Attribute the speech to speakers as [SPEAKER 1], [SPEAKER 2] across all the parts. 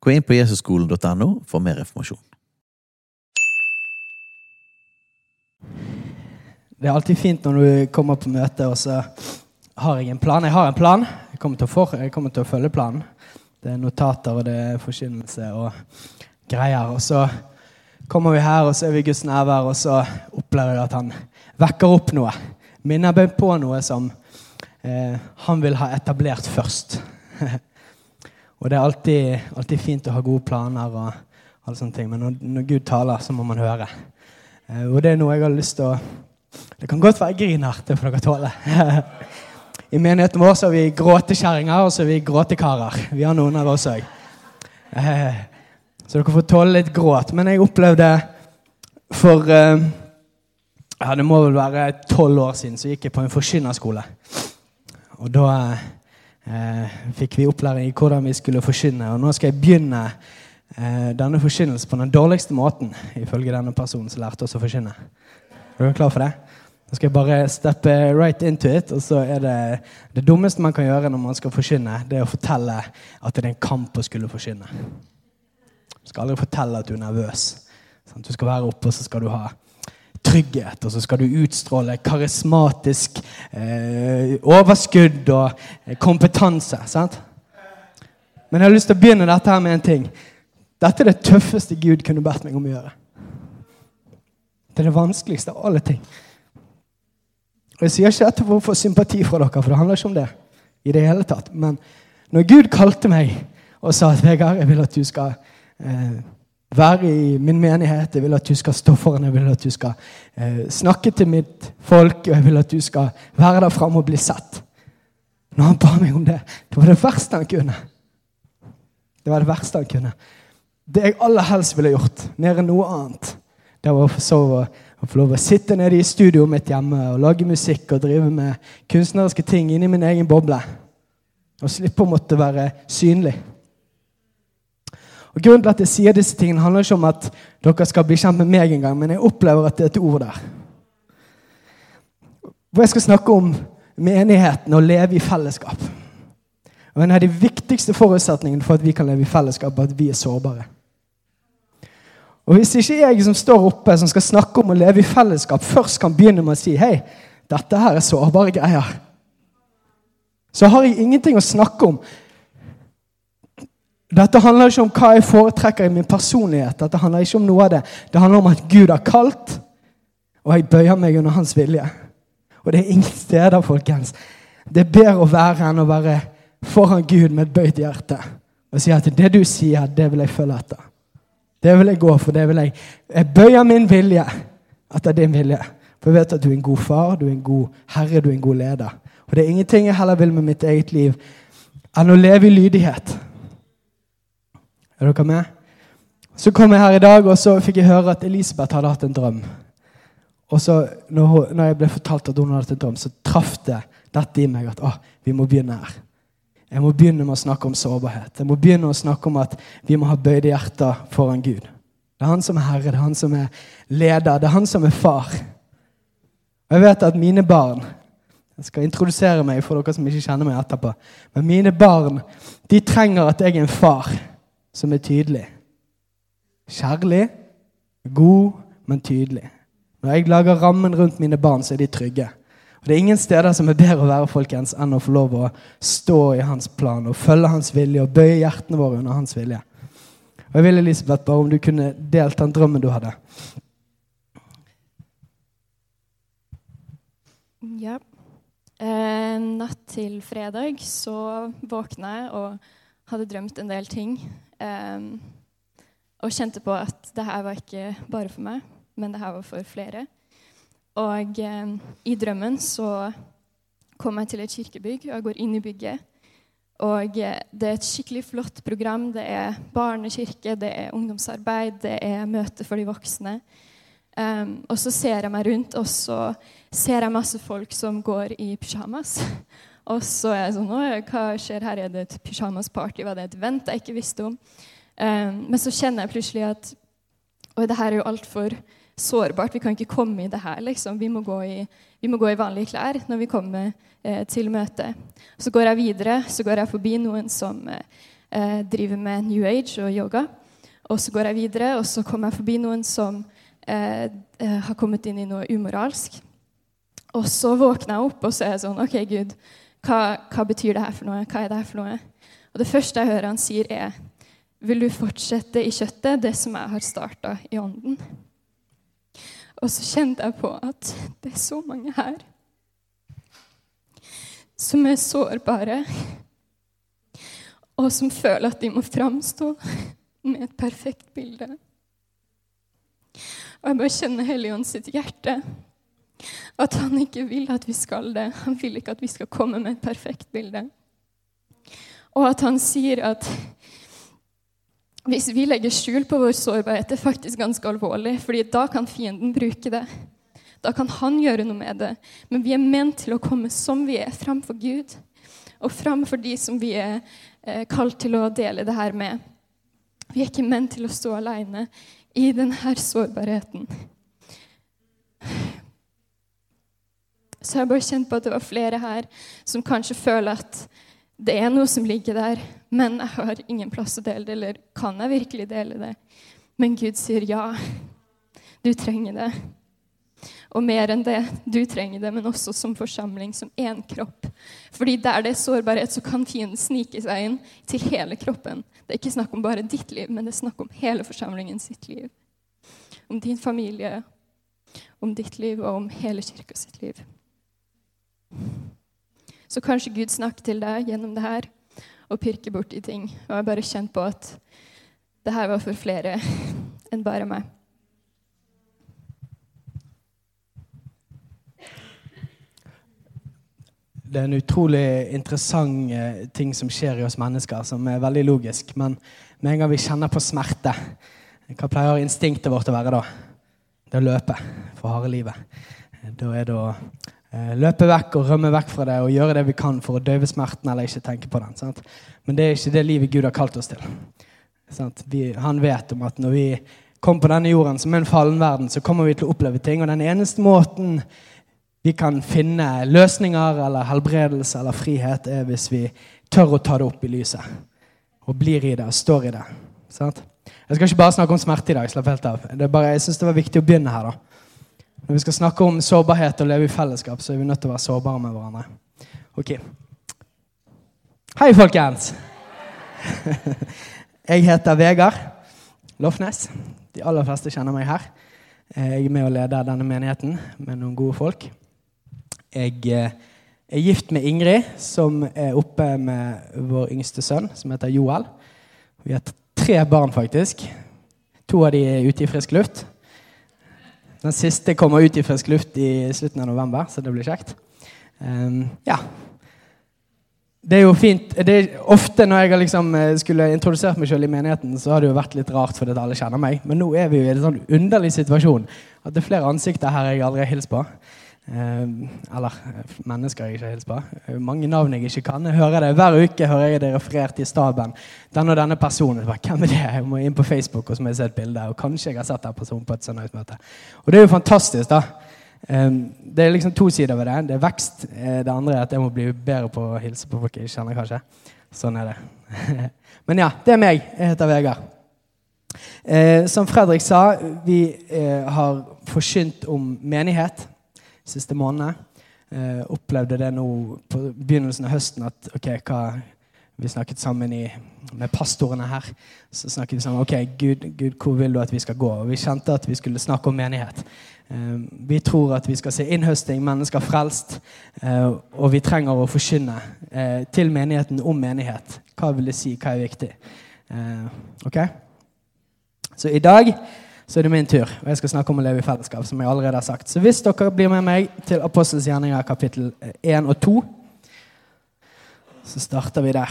[SPEAKER 1] Gå inn på jesusskolen.no for mer informasjon.
[SPEAKER 2] Det er alltid fint når du kommer på møte, og så har jeg en plan. Jeg har en plan. Jeg kommer til å, for, jeg kommer til å følge planen. Det er notater, og det er forkynnelse og greier. Og så kommer vi her, og så er vi Guds nærvær, og så opplever jeg at han vekker opp noe. Minner meg på noe som eh, han vil ha etablert først. og det er alltid, alltid, fint å ha gode planer, og alle sånne ting, men når, når Gud taler, så må man høre. Eh, og det er noe jeg har lyst til å Det kan godt være jeg griner, det får dere tåle. I menigheten vår så er vi gråtekjerringer, og så er vi gråtekarer. Vi har noen av oss òg. Eh, så dere får tåle litt gråt. Men jeg opplevde for eh, ja, Det må vel være tolv år siden så gikk jeg på en forkynnerskole. Og da eh, fikk vi opplæring i hvordan vi skulle forkynne. Og nå skal jeg begynne eh, denne forkynnelsen på den dårligste måten, ifølge denne personen som lærte oss å forkynne. Er du klar for det? Nå skal jeg bare steppe right into it. og så er Det det dummeste man kan gjøre når man skal forkynne, det er å fortelle at det er en kamp å skulle forkynne. Du skal aldri fortelle at du er nervøs. Du skal være oppe, og så skal du ha trygghet, og så skal du utstråle karismatisk eh, overskudd og eh, kompetanse. Sant? Men jeg har lyst til å begynne dette her med en ting. Dette er det tøffeste Gud kunne bedt meg om å gjøre. Det er det vanskeligste av alle ting. Og Jeg sier ikke dette for å få sympati fra dere, for det handler ikke om det. i det hele tatt. Men når Gud kalte meg og sa at Vegard, jeg vil at du skal eh, være i min menighet, jeg vil at du skal stå foran, jeg vil at du skal eh, snakke til mitt folk, og jeg vil at du skal være der framme og bli sett. Når han ba meg om det, det var det verste han kunne. Det var det verste han kunne. Det jeg aller helst ville gjort, mer enn noe annet, det var å sove å få lov å sitte nede i studioet mitt hjemme og lage musikk og drive med kunstneriske ting inni min egen boble. Og slippe å måtte være synlig. Og Grunnen til at jeg sier disse tingene, handler ikke om at dere skal bli kjent med meg engang, men jeg opplever at det er et ord der. Hvor jeg skal snakke om menigheten og leve i fellesskap. Og En av de viktigste forutsetningene for at vi kan leve i fellesskap, er at vi er sårbare. Og Hvis ikke jeg som står oppe, som skal snakke om å leve i fellesskap, først kan begynne med å si hei, dette her er sårbare greier, så har jeg ingenting å snakke om. Dette handler ikke om hva jeg foretrekker i min personlighet. Dette handler ikke om noe av det. Det handler om at Gud har kalt, og jeg bøyer meg under hans vilje. Og det er ingen steder, folkens. Det er bedre å være enn å være foran Gud med et bøyd hjerte og si at det du sier, det vil jeg følge etter. Det vil jeg gå for. det vil Jeg Jeg bøyer min vilje etter din vilje. For jeg vet at du er en god far, du er en god herre, du er en god leder. Og det er ingenting jeg heller vil med mitt eget liv enn å leve i lydighet. Er dere med? Så kom jeg her i dag, og så fikk jeg høre at Elisabeth hadde hatt en drøm. Og så, når, hun, når jeg ble fortalt at hun hadde hatt en drøm, så traff det dette i meg at å, vi må begynne her. Jeg må begynne med å snakke om sårbarhet. Jeg må begynne å snakke om at vi må ha bøyde hjerter foran Gud. Det er han som er herre, det er han som er leder, det er han som er far. Og jeg vet at mine barn Jeg skal introdusere meg for dere som ikke kjenner meg etterpå. Men mine barn de trenger at jeg er en far som er tydelig. Kjærlig, god, men tydelig. Når jeg lager rammen rundt mine barn, så er de trygge. Og Det er ingen steder som er bedre å være folkens, enn å få lov å stå i hans plan og følge hans vilje og bøye hjertene våre under hans vilje. Og Jeg vil Elisabeth, bare om du kunne delt den drømmen du hadde.
[SPEAKER 3] Ja. Eh, natt til fredag så våkna jeg og hadde drømt en del ting. Eh, og kjente på at det her var ikke bare for meg, men det her var for flere. Og um, i drømmen så kom jeg til et kirkebygg, og jeg går inn i bygget. Og eh, det er et skikkelig flott program. Det er barnekirke, det er ungdomsarbeid, det er møte for de voksne. Um, og så ser jeg meg rundt, og så ser jeg masse folk som går i pysjamas. Og så er jeg sånn Hva skjer her? Er det et pysjamasparty? Var det et vent jeg ikke visste om? Um, men så kjenner jeg plutselig at Oi, det her er jo altfor sårbart. Vi kan ikke komme i det her, liksom. Vi må gå i, må gå i vanlige klær når vi kommer eh, til møtet. Så går jeg videre, så går jeg forbi noen som eh, driver med New Age og yoga. Og så går jeg videre, og så kommer jeg forbi noen som eh, eh har kommet inn i noe umoralsk. Og så våkner jeg opp, og så er jeg sånn OK, Gud, hva, hva betyr det her for noe? Hva er det her for noe? Og det første jeg hører han sier, er Vil du fortsette i kjøttet, det som jeg har starta i ånden? Og så kjente jeg på at det er så mange her som er sårbare, og som føler at de må framstå med et perfekt bilde. Og jeg bare kjenner Helligånd sitt hjerte. At han ikke vil at vi skal det. Han vil ikke at vi skal komme med et perfekt bilde. Og at han sier at hvis vi legger skjul på vår sårbarhet, det er faktisk ganske alvorlig. fordi da kan fienden bruke det. Da kan han gjøre noe med det. Men vi er ment til å komme som vi er, framfor Gud. Og framfor de som vi er eh, kalt til å dele det her med. Vi er ikke ment til å stå alene i denne sårbarheten. Så jeg har bare kjent på at det var flere her som kanskje føler at det er noe som ligger der, men jeg har ingen plass å dele det. Eller kan jeg virkelig dele det? Men Gud sier ja. Du trenger det. Og mer enn det. Du trenger det, men også som forsamling, som én kropp. Fordi der det er sårbarhet, så kan fienden snike seg inn til hele kroppen. Det er ikke snakk om bare ditt liv, men det er snakk om hele forsamlingen sitt liv. Om din familie, om ditt liv og om hele kirka sitt liv. Så kanskje Gud snakker til deg gjennom det her og pirker bort i ting. Og jeg har bare kjent på at det her var for flere enn bare meg.
[SPEAKER 2] Det er en utrolig interessant eh, ting som skjer i oss mennesker, som er veldig logisk. Men med en gang vi kjenner på smerte, hva pleier instinktet vårt å være da? Det å løpe for harde livet. Da er det å løpe vekk og rømme vekk fra det og gjøre det vi kan for å døyve smerten eller ikke tenke på den. Sant? Men det er ikke det livet Gud har kalt oss til. Vi, han vet om at når vi kommer på denne jorden som en fallen verden, så kommer vi til å oppleve ting. Og den eneste måten vi kan finne løsninger eller helbredelse eller frihet, er hvis vi tør å ta det opp i lyset. Og blir i det og står i det. Sant? Jeg skal ikke bare snakke om smerte i dag. slapp helt av. Bare, jeg synes det var viktig å begynne her. da. Når vi skal snakke om sårbarhet og leve i fellesskap, så er vi nødt til å være sårbare med hverandre. Ok. Hei, folkens! Jeg heter Vegard Lofnes. De aller fleste kjenner meg her. Jeg er med og leder denne menigheten med noen gode folk. Jeg eh, er gift med Ingrid, som er oppe med vår yngste sønn, som heter Joel. Vi har tre barn, faktisk. To av de er ute i frisk luft. Den siste kommer ut i frisk luft i slutten av november, så det blir kjekt. Um, ja. Det er jo fint det er Ofte når jeg liksom eh, skulle introdusert meg selv i menigheten, så har det jo vært litt rart fordi alle kjenner meg. Men nå er vi jo i en sånn underlig situasjon at det er flere ansikter her jeg aldri har hilst på. Ehm, eller mennesker jeg ikke har hilst på. Mange navn jeg ikke kan. Jeg hører det Hver uke hører jeg det referert i staben. Den og denne personen. Hvem er det? Jeg må inn på Facebook og så må jeg se et bilde. Og kanskje jeg har sett den personen på et søndagsmøte. Og det er jo fantastisk, da. Det er liksom to sider ved det. Det er vekst. Eh, det andre er at jeg må bli bedre på å hilse på folk jeg kjenner, kanskje. Sånn er det. Men ja, det er meg. Jeg heter Vegard. Eh, som Fredrik sa, vi eh, har forkynt om menighet siste månedene. Eh, opplevde det nå på begynnelsen av høsten at ok, hva vi snakket sammen i, med pastorene her. Så snakket vi sammen ok, Gud, Gud, hvor vil du at vi skal gå? Og Vi kjente at vi skulle snakke om menighet. Eh, vi tror at vi skal se innhøsting, mennesker frelst. Eh, og vi trenger å forkynne eh, til menigheten om menighet. Hva vil det si? Hva er viktig? Eh, ok? Så i dag så er det min tur. Og jeg skal snakke om å leve i fellesskap. som jeg allerede har sagt. Så hvis dere blir med meg til Apostels gjerninger kapittel 1 og 2, så starter vi der.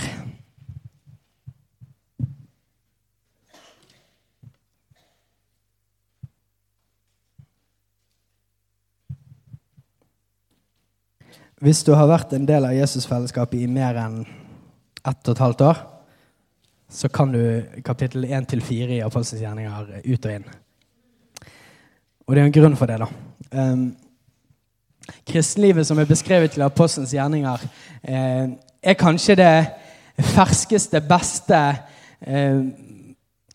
[SPEAKER 2] Hvis du har vært en del av Jesusfellesskapet i mer enn ett og et halvt år, så kan du kapittel 1-4 i Apostelens gjerninger ut og inn. Og det er en grunn for det, da. Um, kristenlivet som er beskrevet til Apostelens gjerninger, eh, er kanskje det ferskeste, beste eh,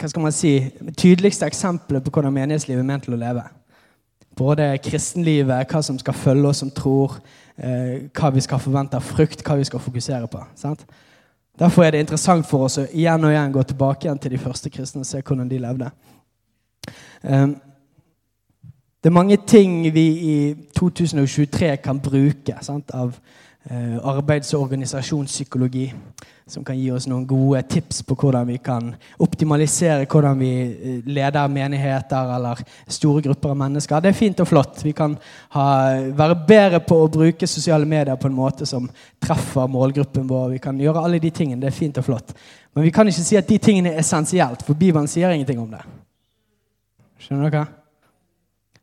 [SPEAKER 2] hva skal man si, tydeligste eksempelet på hvordan menighetslivet er ment til å leve. Både kristenlivet, hva som skal følge oss som tror, eh, hva vi skal forvente av frukt, hva vi skal fokusere på. Sant? Derfor er det interessant for oss å igjen og igjen gå tilbake igjen til de første kristne og se hvordan de levde. Um, det er mange ting vi i 2023 kan bruke sant, av eh, arbeids- og organisasjonspsykologi som kan gi oss noen gode tips på hvordan vi kan optimalisere hvordan vi eh, leder menigheter eller store grupper av mennesker. Det er fint og flott. Vi kan ha, være bedre på å bruke sosiale medier på en måte som treffer målgruppen vår. Vi kan gjøre alle de tingene. Det er fint og flott. Men vi kan ikke si at de tingene er essensielt, for Bibelen sier ingenting om det. Skjønner dere?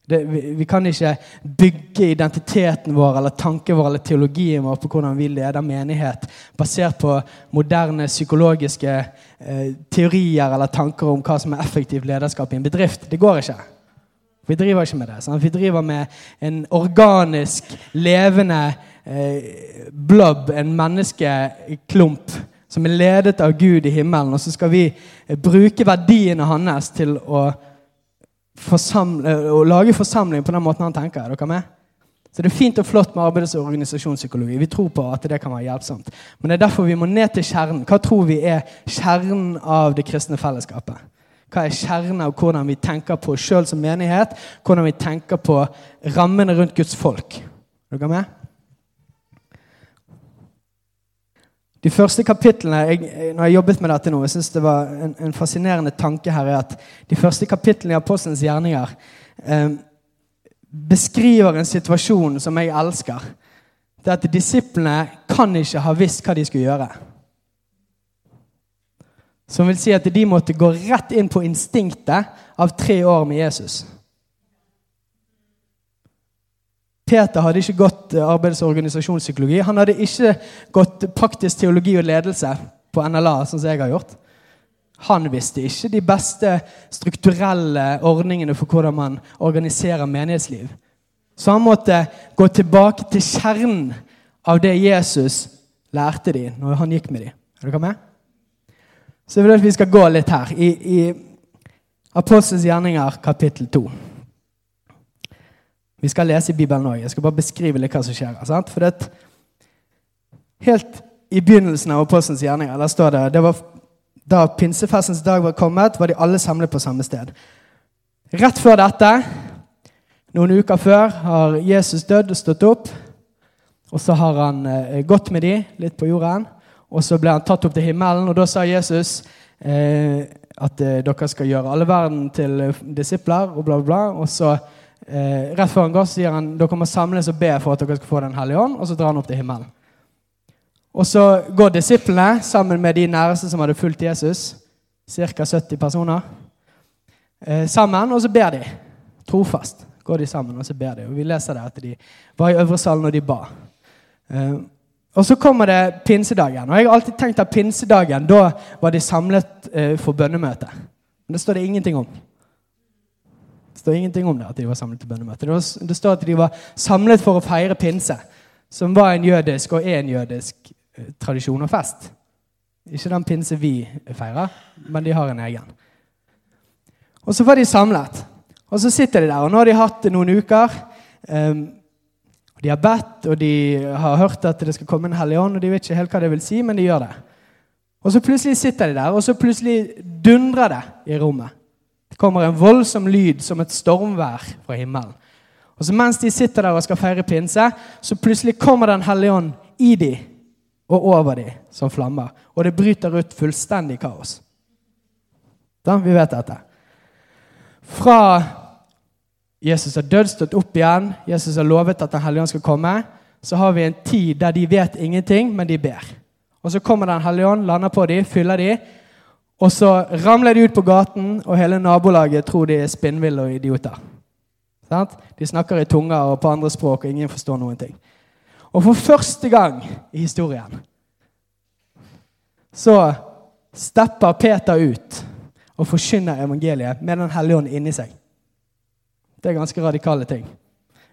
[SPEAKER 2] Det, vi, vi, kan ikke bygge identiteten vår eller tanken vår eller teologien vår på hvordan vi leder menighet, basert på moderne psykologiske eh, teorier eller tanker om hva som er effektivt lederskap i en bedrift. Det går ikke. Vi driver ikke med det. Sant? Vi driver med en organisk, levende eh, blob, en menneskeklump, som er ledet av Gud i himmelen. Og så skal vi eh, bruke verdiene hans til å å lage forsamling på den måten han tenker. Er dere med? Så Det er fint og flott med arbeids- og organisasjonspsykologi. Vi tror på at det kan være hjelpsomt. Men det er derfor vi må ned til kjernen. Hva tror vi er kjernen av det kristne fellesskapet? Hva er kjernen av hvordan vi tenker på oss sjøl som menighet? Hvordan vi tenker på rammene rundt Guds folk? Er dere med? De første kapitlene jeg, når jeg jobbet med dette nå, jeg synes det var en, en, fascinerende tanke her, er at de første kapitlene i Apostelens gjerninger eh, beskriver en situasjon som jeg elsker. Det at disiplene kan ikke ha visst hva de skulle gjøre. Som vil si at de måtte gå rett inn på instinktet av tre år med Jesus. Peter hadde ikke gått eh, arbeids- og organisasjonspsykologi. Han hadde ikke gått praktisk teologi og ledelse på NLA, sånn som jeg har gjort. Han visste ikke de beste strukturelle ordningene for hvordan man organiserer menighetsliv. Så han måtte gå tilbake til kjernen av det Jesus lærte dem når han gikk med dem. Er dere med? Så jeg vil at vi skal gå litt her. I, i Apostels gjerninger, kapittel 2. Vi skal lese i Bibelen òg. Jeg skal bare beskrive litt hva som skjer. Sant? For det, Helt i begynnelsen av Apostelens gjerninger der står det, det var, Da pinsefestens dag var kommet, var de alle samlet på samme sted. Rett før dette, noen uker før, har Jesus dødd og stått opp. Og så har han eh, gått med de litt på jorden, og så ble han tatt opp til himmelen. Og da sa Jesus eh, at eh, dere skal gjøre alle verden til eh, disipler, og bla, bla, bla. Og så eh, rett før han går, sier han dere må samles og be for at dere skal få Den hellige ånd, og så drar han opp til himmelen. Og så går disiplene sammen med de næreste som hadde fulgt Jesus, ca. 70 personer, eh, sammen, og så ber de. Trofast går de sammen, og så ber de. Og Vi leser det at de var i øvre salen og de ba. Eh, og så kommer det pinsedagen. Og jeg har alltid tenkt at pinsedagen, da var de samlet eh, for bønnemøte. Men det står det ingenting om. Det står ingenting om det, at de var samlet til bønnemøte. Det, det, står at de var samlet for å feire pinse, som var en jødisk og en jødisk eh, tradisjon og fest. Ikke den pinse vi feirer, men de har en egen. Og så var de samlet. Og så sitter de der, og nå har de hatt det noen uker. Um, de har bedt, og de har hørt at det skal komme en hellig ånd, og de vet ikke helt hva det vil si, men de gjør det. Og så plutselig sitter de der, og så plutselig dundrer det i rommet kommer en voldsom lyd som et stormvær fra himmelen. Og så Mens de sitter der og skal feire pinse, så plutselig kommer Den hellige ånd i dem og over dem som flammer. Og det bryter ut fullstendig kaos. Da, vi vet dette. Fra Jesus har dødd, stått opp igjen, Jesus har lovet at Den hellige ånd skal komme, så har vi en tid der de vet ingenting, men de ber. Og så kommer Den hellige ånd, lander på dem, fyller dem. Og så ramler de ut på gaten, og hele nabolaget tror de er spinnville og idioter. De snakker i tunga og på andre språk, og ingen forstår noen ting. Og for første gang i historien så stepper Peter ut og forkynner evangeliet med Den hellige ånd inni seg. Det er ganske radikale ting.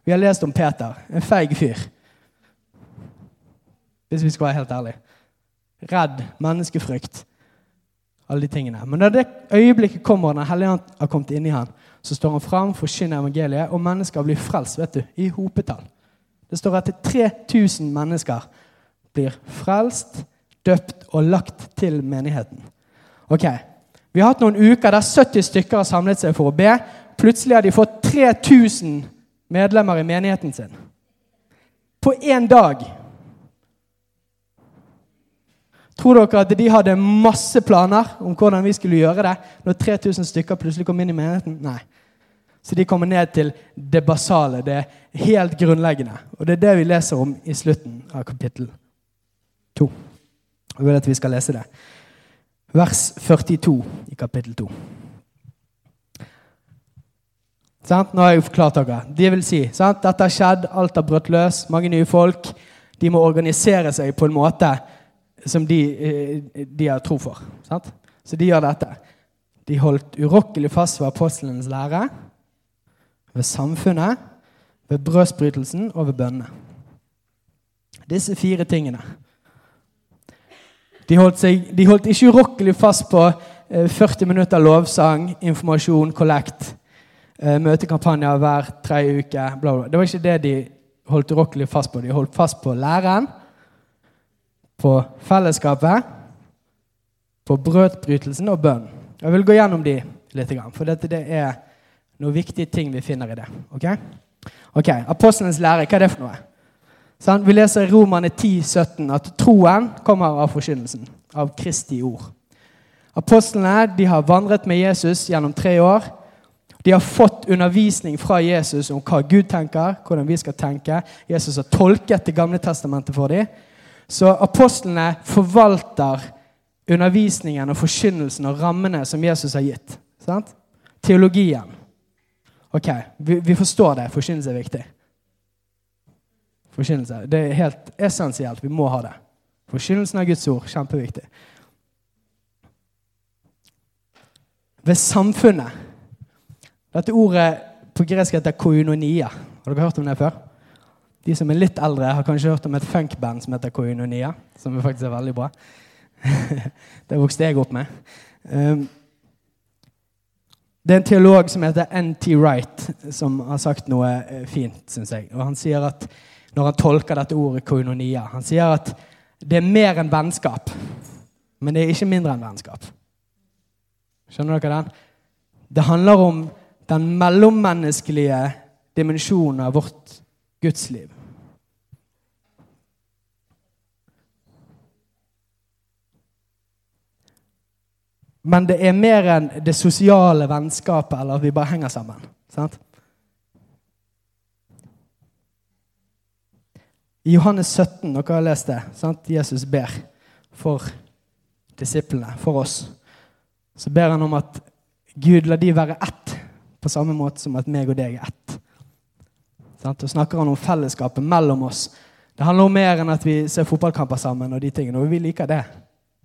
[SPEAKER 2] Vi har lest om Peter, en feig fyr. Hvis vi skal være helt ærlige. Redd, menneskefrykt, alle de tingene. Men da det øyeblikket kommer når Hellige ånd har kommet inn i han, så står han fram, forkynner evangeliet, og mennesker blir frelst vet du, i hopetall. Det står at 3000 mennesker blir frelst, døpt og lagt til menigheten. Ok, Vi har hatt noen uker der 70 stykker har samlet seg for å be. Plutselig har de fått 3000 medlemmer i menigheten sin. På én dag. Tror dere at de hadde masse planer om hvordan vi skulle gjøre det når 3000 stykker plutselig kom inn i menigheten? Nei. Så de kommer ned til det basale, det helt grunnleggende. Og det er det vi leser om i slutten av kapittel 2. Jeg vil at vi skal lese det. Vers 42 i kapittel 2. Sant? Nå har jeg forklart dere. Det vil si, sant? Dette har skjedd, alt har brutt løs, mange nye folk. De må organisere seg på en måte som de, eh, de har tro for. Sant? Så de gjør dette. De holdt urokkelig fast ved apostlenes lære, ved samfunnet, ved brødsbrytelsen og ved bønnene. Disse fire tingene. De holdt, seg, de holdt ikke urokkelig fast på 40 eh, minutter lovsang, informasjon, kollekt, eh, møtekampanjer hver tredje uke. Bla bla. Det var ikke det de holdt urokkelig fast på. De holdt fast på læren, på fellesskapet, på brødbrytelsen og bønn. Jeg vil gå gjennom de litt, for dette det er noen viktige ting vi finner i det. Ok? Ok, Apostelens lære, hva er det for noe? Sånn, vi leser i Romane 10, 17 at troen kommer av forkynnelsen, av Kristi ord. Apostlene de har vandret med Jesus gjennom tre år. De har fått undervisning fra Jesus om hva Gud tenker, hvordan vi skal tenke. Jesus har tolket Det gamle testamentet for dem. Så apostlene forvalter undervisningen og forkynnelsen og rammene som Jesus har gitt. Sant? Teologien. Ok, vi, vi forstår det. Forkynnelse er viktig. Forkynnelse. Det er helt essensielt. Vi må ha det. Forkynnelsen av Guds ord, kjempeviktig. Ved samfunnet. Dette ordet på gresk heter koinonia. Har dere hørt om det før? De som er litt eldre, har kanskje hørt om et funkband som heter Koinonia. Som faktisk er veldig bra. det vokste jeg opp med. Um, det er en teolog som heter N.T. Wright, som har sagt noe eh, fint, syns jeg. Og han sier at, Når han tolker dette ordet koinonia Han sier at det er mer enn vennskap, men det er ikke mindre enn vennskap. Skjønner dere den? Det handler om den mellommenneskelige dimensjonen av vårt gudsliv. Men det er mer enn det sosiale vennskapet eller at vi bare henger sammen. Sant? I Johannes 17, dere har lest det, sant? Jesus ber for disiplene, for oss. Så ber han om at Gud la de være ett, på samme måte som at meg og deg er ett. Sant? Og snakker han om fellesskapet mellom oss. Det handler om mer enn at vi ser fotballkamper sammen. og de tingene, og vi liker det.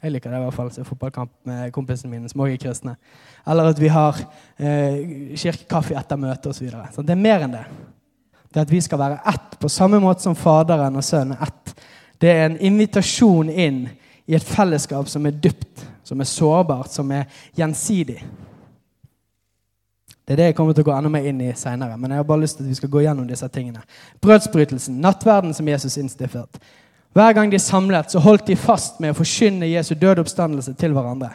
[SPEAKER 2] Jeg liker det i hvert fall. Se fotballkamp med kompisene mine som også er kristne. Eller at vi har eh, kirkekaffe etter møtet osv. Så det er mer enn det. Det at vi skal være ett, på samme måte som Faderen og Sønnen er ett. Det er en invitasjon inn i et fellesskap som er dypt, som er sårbart, som er gjensidig. Det er det jeg kommer til å gå enda mer inn i seinere. Men jeg har bare lyst til at vi skal gå gjennom disse tingene. Brødsbrytelsen, nattverden som Jesus innstiftet. Hver gang de samlet, så holdt de fast med å forkynne Jesu døde oppstandelse til hverandre.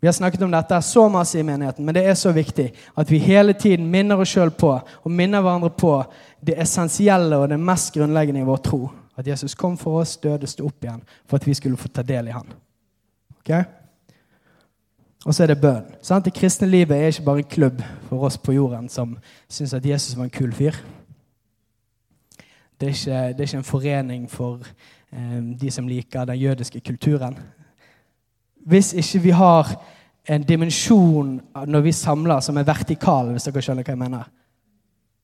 [SPEAKER 2] Vi har snakket om dette så masse i menigheten, men det er så viktig at vi hele tiden minner oss sjøl på og minner hverandre på det essensielle og det mest grunnleggende i vår tro. At Jesus kom for oss, døde, sto opp igjen for at vi skulle få ta del i han. Okay? Og så er det bønn. Sant? Det kristne livet er ikke bare en klubb for oss på jorden som syns at Jesus var en kul fyr. Det er ikke, det er ikke en forening for eh, de som liker den jødiske kulturen. Hvis ikke vi har en dimensjon når vi samler som er vertikal, hvis dere skjønner hva jeg mener,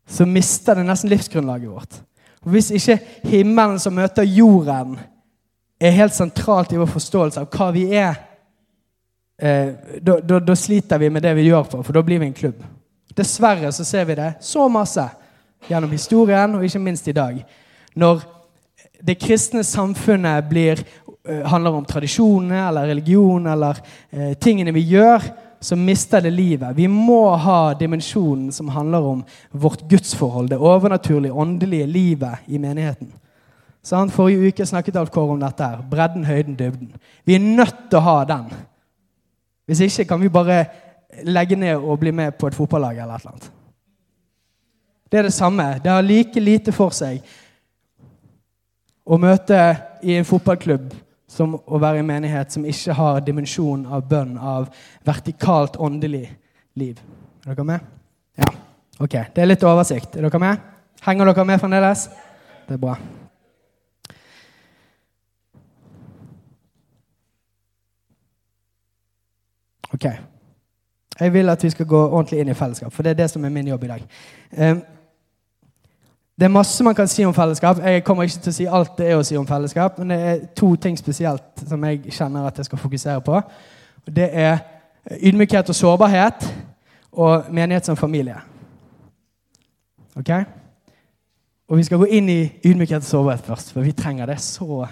[SPEAKER 2] så mister det nesten livsgrunnlaget vårt. Og Hvis ikke himmelen som møter jorden, er helt sentralt i vår forståelse av hva vi er, eh, da, sliter vi med det vi gjør for, for da blir vi en klubb. Dessverre så ser vi det så masse gjennom historien, og ikke minst i dag. Når det kristne samfunnet blir, eh, handler om tradisjonene eller religion eller eh, tingene vi gjør, så mister det livet. Vi må ha dimensjonen som handler om vårt gudsforhold, det overnaturlige, åndelige livet i menigheten. Så Forrige uke snakket Alf Kåre om dette. her. Bredden, høyden, dybden. Vi er nødt til å ha den. Hvis ikke kan vi bare legge ned og bli med på et fotballag eller et eller annet. Det er det samme. Det har like lite for seg å møte i en fotballklubb som å være i en menighet som ikke har dimensjon av bønn, av vertikalt åndelig liv. Er dere med? Ja. Ok, Det er litt oversikt. Er dere med? Henger dere med fremdeles? Det er bra. Ok. Jeg vil at vi skal gå ordentlig inn i fellesskap, for det er det som er min jobb i dag. Um, det er masse man kan si om fellesskap. Jeg kommer ikke til å si alt det er å si om fellesskap, men det er to ting spesielt som jeg kjenner at jeg skal fokusere på. Det er ydmykhet og sårbarhet og menighet som familie. Ok? Og vi skal gå inn i ydmykhet og sårbarhet først, for vi trenger det så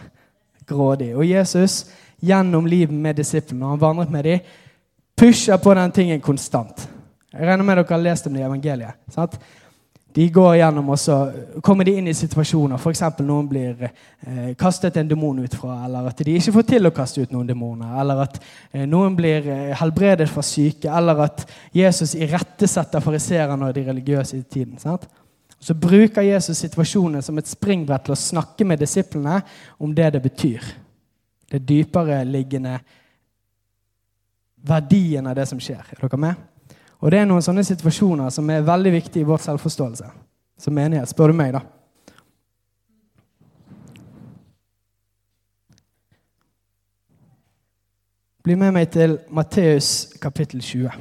[SPEAKER 2] grådig. Og Jesus, gjennom livet med disiplene, når han vandret med dem, pusher på den tingen konstant. Jeg regner med dere har lest om det i evangeliet. sant? De går gjennom og så kommer de inn i situasjoner. F.eks. noen blir eh, kastet en demon ut fra, eller at de ikke får til å kaste ut noen demoner. Eller at eh, noen blir eh, helbredet fra syke, eller at Jesus irettesetter fariseerne og de religiøse i tiden. Sant? Så bruker Jesus situasjonen som et springbrett til å snakke med disiplene om det det betyr. Det dypere liggende verdien av det som skjer. Er dere med? Og det er noen sånne situasjoner som er veldig viktige i vår selvforståelse. Som menighet, spør du meg, da. Bli med meg til Matteus kapittel 20.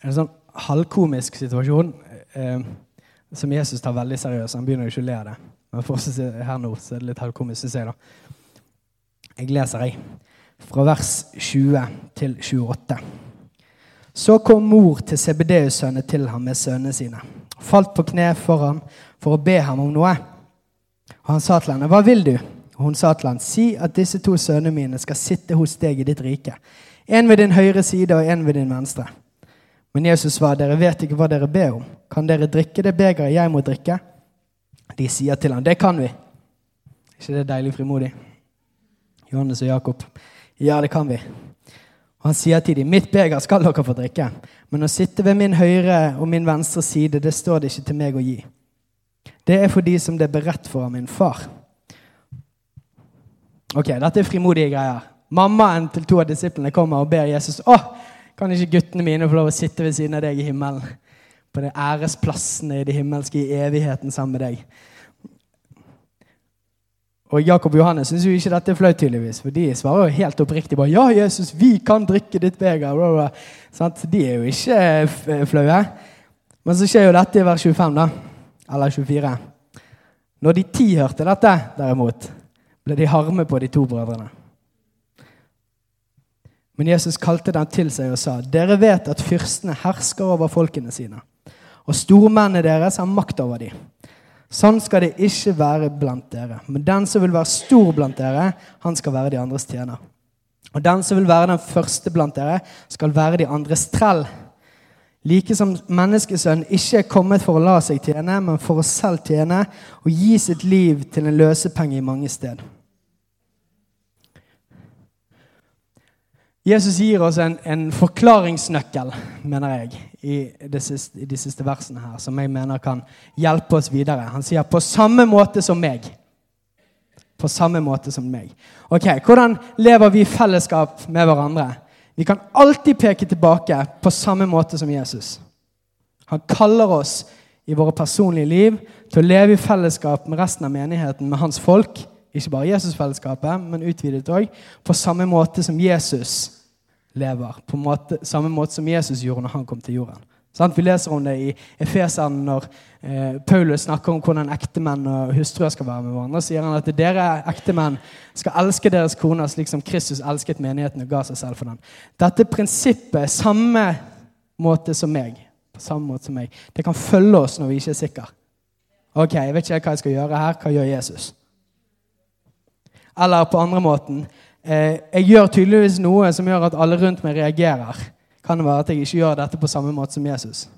[SPEAKER 2] en sånn halvkomisk situasjon eh, som Jesus tar veldig seriøst. Han begynner jo ikke å le av det. Men for oss her nå så er det litt halvkomisk, syns jeg. da. Jeg leser, jeg. Fra vers 20 til 28. Så kom mor til CBDU-sønnene til ham med sønnene sine. Falt på kne for ham for å be ham om noe. Og han sa til henne, 'Hva vil du?' Og hun sa til ham, 'Si at disse to sønnene mine skal sitte hos deg i ditt rike.' En ved din høyre side og en ved din venstre. Men Jesus svarer, dere vet ikke hva dere ber om. Kan dere drikke det begeret jeg må drikke? De sier til ham, det kan vi. Ikke det deilig frimodig? Johannes og Jakob. Ja, det kan vi. Og han sier til dem, mitt beger skal dere få drikke. Men å sitte ved min høyre og min venstre side, det står det ikke til meg å gi. Det er for de som det er beredt for av min far. Ok, dette er frimodige greier. Mammaen til to av disiplene kommer og ber Jesus. Åh, kan ikke guttene mine få lov å sitte ved siden av deg i himmelen? På de æresplassene i det himmelske i evigheten sammen med deg. Og Jakob og Johannes syns jo ikke dette er flaut, tydeligvis. For de svarer jo helt oppriktig bare 'Ja, Jesus, vi kan drikke ditt beger'. De er jo ikke flaue. Men så skjer jo dette i vers 25, da. Eller 24. Når de ti hørte dette, derimot, ble de harme på de to brødrene. Men Jesus kalte dem til seg og sa, dere vet at fyrstene hersker over folkene sine, og stormennene deres har makt over dem. Sånn skal det ikke være blant dere. Men den som vil være stor blant dere, han skal være de andres tjener. Og den som vil være den første blant dere, skal være de andres trell. Like som menneskesønnen ikke er kommet for å la seg tjene, men for å selv tjene og gi sitt liv til en løsepenge i mange steder. Jesus gir oss en, en forklaringsnøkkel, mener jeg, i, siste, i de siste versene her, som jeg mener kan hjelpe oss videre. Han sier 'på samme måte som meg'. På samme måte som meg. Ok, Hvordan lever vi i fellesskap med hverandre? Vi kan alltid peke tilbake på samme måte som Jesus. Han kaller oss i våre personlige liv til å leve i fellesskap med resten av menigheten, med hans folk. Ikke bare Jesusfellesskapet, men utvidet òg. På samme måte som Jesus lever. På måte, samme måte som Jesus gjorde når han kom til jorden. Sånn? Vi leser om det i Efeseren når eh, Paulus snakker om hvordan ektemenn og hustruer skal være med hverandre. sier han at dere ektemenn skal elske deres koner slik som Kristus elsket menigheten og ga seg selv for den. Dette prinsippet, samme måte som meg, på samme måte som meg, det kan følge oss når vi ikke er sikre. Ok, jeg vet ikke hva jeg skal gjøre her. Hva gjør Jesus? Eller på andre måten eh, Jeg gjør tydeligvis noe som gjør at alle rundt meg reagerer. Kan det være at jeg ikke gjør dette på samme måte som Jesus?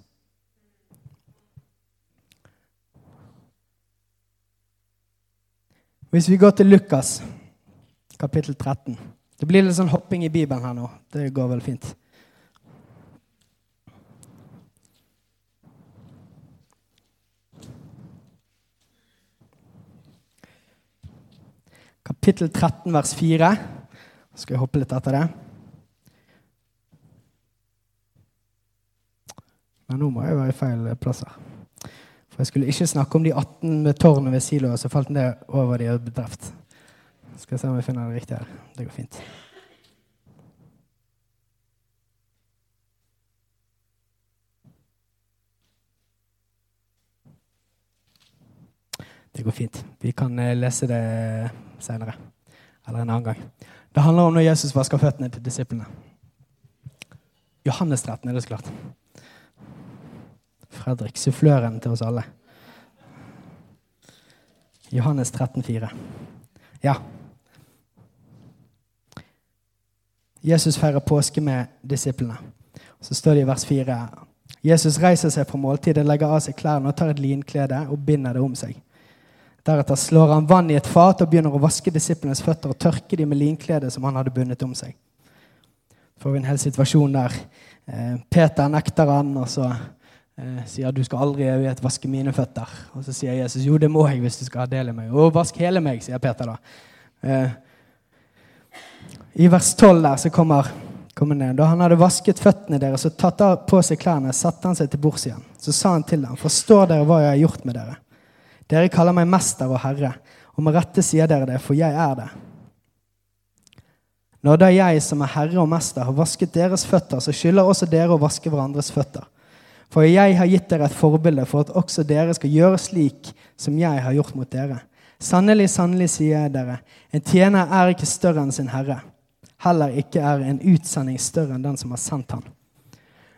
[SPEAKER 2] Hvis vi går til Lukas, kapittel 13 Det blir litt sånn hopping i Bibelen her nå. Det går vel fint. Kapittel 13, vers 4. Så skal jeg hoppe litt etter det. Men nå må jeg være i feil plasser. For jeg skulle ikke snakke om de 18 med tårnet ved siloet, så falt det over de bedrift. Skal jeg se om jeg finner det riktig her. Det går fint. Det går fint. Vi kan eh, lese det senere. Eller en annen gang. Det handler om når Jesus vasker føttene til disiplene. Johannes 13 er det så klart. Fredrik, suffløren til oss alle. Johannes 13, 4. Ja. Jesus feirer påske med disiplene. Så står det i vers 4 Jesus reiser seg fra måltidet, legger av seg klærne og tar et linklede og binder det om seg. Deretter slår han vann i et fat og begynner å vaske disiplenes føtter og tørke dem med linkledet som han hadde bundet om seg. Får vi en hel situasjon der eh, Peter nekter han, og så eh, sier du skal aldri jeg vet, vaske mine føtter. Og så sier Jesus jo, det må jeg hvis du skal ha del i meg. Og vask hele meg, sier Peter da. Eh, I vers 12 der så kommer. Da han hadde vasket føttene deres og tatt på seg klærne, satte han seg til bords igjen. Så sa han til dem, forstår dere hva jeg har gjort med dere? Dere kaller meg mester og herre, og med rette sier dere det, for jeg er det. Når da jeg som er herre og mester, har vasket deres føtter, så skylder også dere å vaske hverandres føtter. For jeg har gitt dere et forbilde for at også dere skal gjøre slik som jeg har gjort mot dere. Sannelig, sannelig, sier jeg dere, en tjener er ikke større enn sin herre. Heller ikke er en utsending større enn den som har sendt han.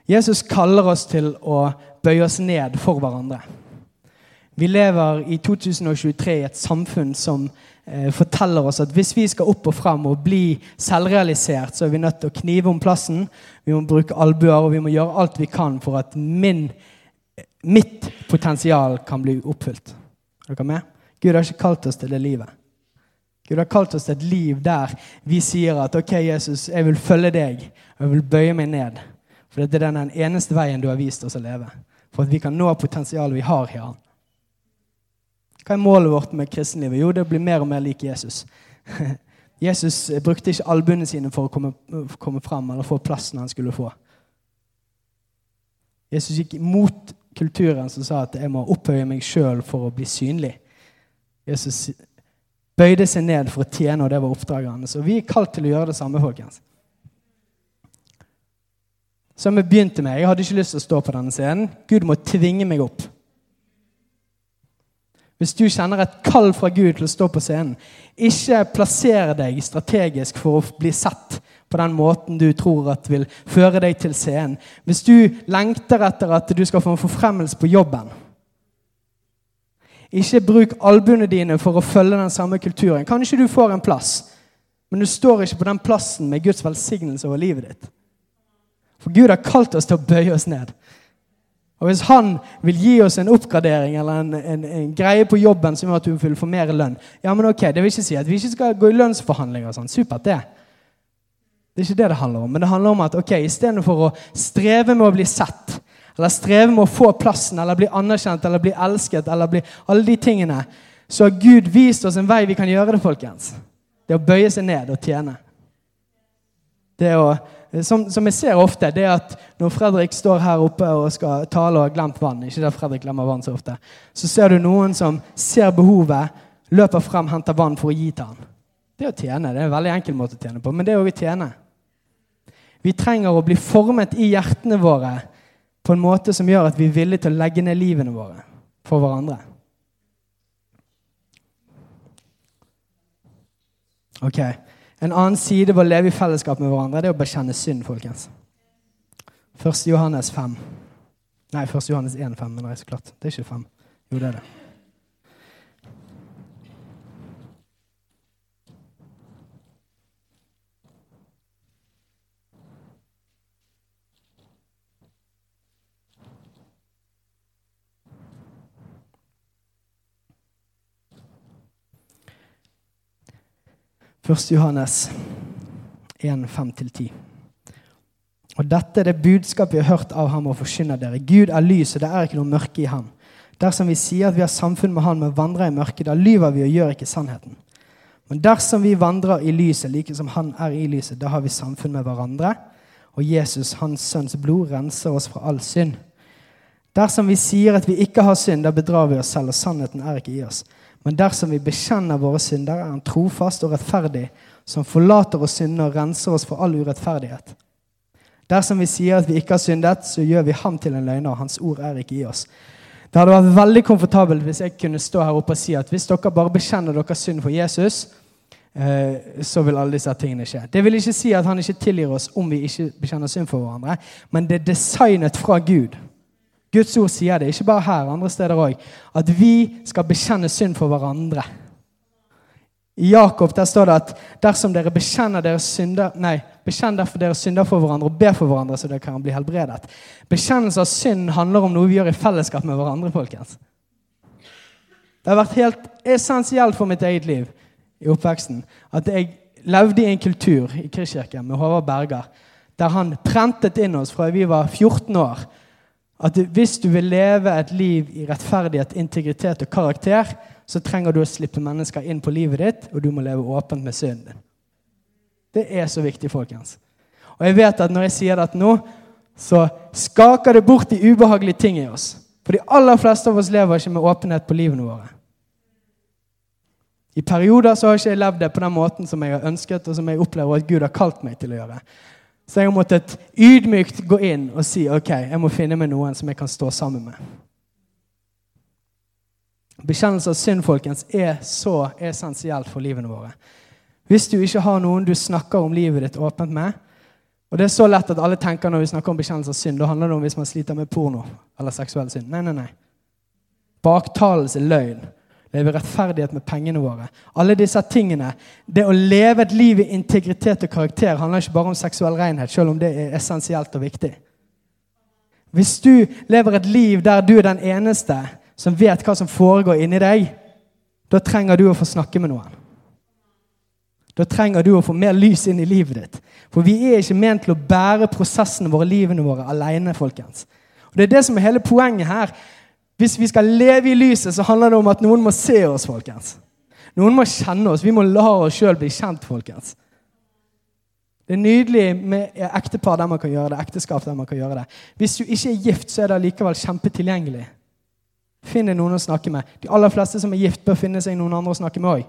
[SPEAKER 2] Jesus kaller oss til å bøye oss ned for hverandre. Vi lever i 2023 i et samfunn som eh, forteller oss at hvis vi skal opp og fram og bli selvrealisert, så er vi nødt til å knive om plassen. Vi må bruke albuer, og vi må gjøre alt vi kan for at min, mitt potensial kan bli oppfylt. Er dere med? Gud har ikke kalt oss til det livet. Gud har kalt oss til et liv der vi sier at OK, Jesus, jeg vil følge deg. Og jeg vil bøye meg ned. For det er den eneste veien du har vist oss å leve. For at vi kan nå potensialet vi har i Han. Hva er målet vårt med kristenlivet? Jo, det blir mer og mer lik Jesus. Jesus brukte ikke albuene sine for å komme, komme fram eller få plassen han skulle få. Jesus gikk imot kulturen som sa at jeg må opphøye meg sjøl for å bli synlig. Jesus bøyde seg ned for å tjene, og det var oppdraget hans. Og vi er kalt til å gjøre det samme, folkens. Som jeg begynte med, jeg hadde ikke lyst til å stå på denne scenen. Gud må tvinge meg opp. Hvis du kjenner et kall fra Gud til å stå på scenen, ikke plasser deg strategisk for å bli sett på den måten du tror at vil føre deg til scenen. Hvis du lengter etter at du skal få en forfremmelse på jobben, ikke bruk albuene dine for å følge den samme kulturen. Kanskje du får en plass, men du står ikke på den plassen med Guds velsignelse over livet ditt. For Gud har kalt oss til å bøye oss ned. Og Hvis han vil gi oss en oppgradering eller en, en, en greie på jobben som gjør at du vil få mer lønn ja, men ok, Det vil ikke si at vi ikke skal gå i lønnsforhandlinger. og sånn. Supert, det. Det er ikke det det handler om. Men det handler om at ok, istedenfor å streve med å bli sett, eller streve med å få plassen, eller bli anerkjent, eller bli elsket, eller bli alle de tingene, så har Gud vist oss en vei vi kan gjøre det, folkens. Det å bøye seg ned og tjene. Det å, som, som jeg ser ofte, det er at når Fredrik står her oppe og skal tale og har glemt vann, ikke det Fredrik glemmer vann så ofte, så ser du noen som ser behovet, løper frem, henter vann for å gi til han. Det er å tjene. Det er en veldig enkel måte å tjene på, men det er òg å tjene. Vi trenger å bli formet i hjertene våre på en måte som gjør at vi er villige til å legge ned livene våre for hverandre. Ok, En annen side ved å leve i fellesskap med hverandre det er å bekjenne synd, folkens. 1. Johannes 5. Nei, 1. Johannes 1,5. men er så klart. Det er ikke 5. Jo, det er det. 1. Johannes 1, 5-10. Og dette er det budskapet vi har hørt av ham og forkynner dere. Gud er lys, og det er ikke noe mørke i ham. Dersom vi sier at vi har samfunn med Han, men vandrer i mørket, da lyver vi og gjør ikke sannheten. Men dersom vi vandrer i lyset, like som Han er i lyset, da har vi samfunn med hverandre. Og Jesus, Hans Sønns blod, renser oss fra all synd. Dersom vi sier at vi ikke har synd, da bedrar vi oss selv, og sannheten er ikke i oss. Men dersom vi bekjenner våre synder, er Han trofast og rettferdig, som forlater oss syndene og renser oss for all urettferdighet. Dersom vi sier at vi ikke har syndet, så gjør vi ham til en løgner, og hans ord er ikke i oss. Det hadde vært veldig komfortabelt hvis jeg kunne stå her oppe og si at hvis dere bare bekjenner deres synd for Jesus, eh, så vil alle disse tingene skje. Det vil ikke si at han ikke tilgir oss om vi ikke bekjenner synd for hverandre, men det er designet fra Gud. Guds ord sier det, ikke bare her, andre steder òg, at vi skal bekjenne synd for hverandre. I Jakob der står det at dersom dere bekjenner deres synder Nei, bekjenn derfor deres synder for hverandre og ber for hverandre, så dere kan bli helbredet. Bekjennelse av synd handler om noe vi gjør i fellesskap med hverandre. folkens. Det har vært helt essensielt for mitt eget liv i oppveksten at jeg levde i en kultur i Kristkirken med Håvard Berger, der han prentet inn oss fra vi var 14 år at hvis du vil leve et liv i rettferdighet, integritet og karakter, så trenger du å slippe mennesker inn på livet ditt, og du må leve åpent med synden din. Det er så viktig, folkens. Og jeg vet at når jeg sier dette nå, så skaker det bort de ubehagelige ting i oss. For de aller fleste av oss lever ikke med åpenhet på livene våre. I perioder så har ikke jeg levd det på den måten som jeg har ønsket, og som jeg opplever at Gud har kalt meg til å gjøre. Så jeg har måttet ydmykt gå inn og si ok, jeg må finne meg noen som jeg kan stå sammen med. Bekjennelse av synd folkens, er så essensielt for livene våre. Hvis du ikke har noen du snakker om livet ditt åpent med Og det er så lett at alle tenker når vi snakker om bekjennelse av synd, da handler det om hvis man sliter med porno eller seksuell synd. Nei, nei, nei. Baktalelse, løgn leve rettferdighet med pengene våre. Alle disse tingene. Det å leve et liv i integritet og karakter handler ikke bare om seksuell renhet, selv om det er essensielt og viktig. Hvis du lever et liv der du er den eneste som vet hva som foregår inni deg, da trenger du å få snakke med noen. Da trenger du å få mer lys inn i livet ditt. For vi er ikke ment til å bære prosessene våre, livene våre, alene, folkens. Og Det er det som er hele poenget her. Hvis vi skal leve i lyset, så handler det om at noen må se oss, folkens. Noen må kjenne oss. Vi må la oss sjøl bli kjent, folkens. Det er nydelig med ektepar der man kan gjøre det, ekteskap der man kan gjøre det. Hvis du ikke er gift, så er det likevel kjempetilgjengelig. Finn deg noen å snakke med. De aller fleste som er gift, bør finne seg noen andre å snakke med òg.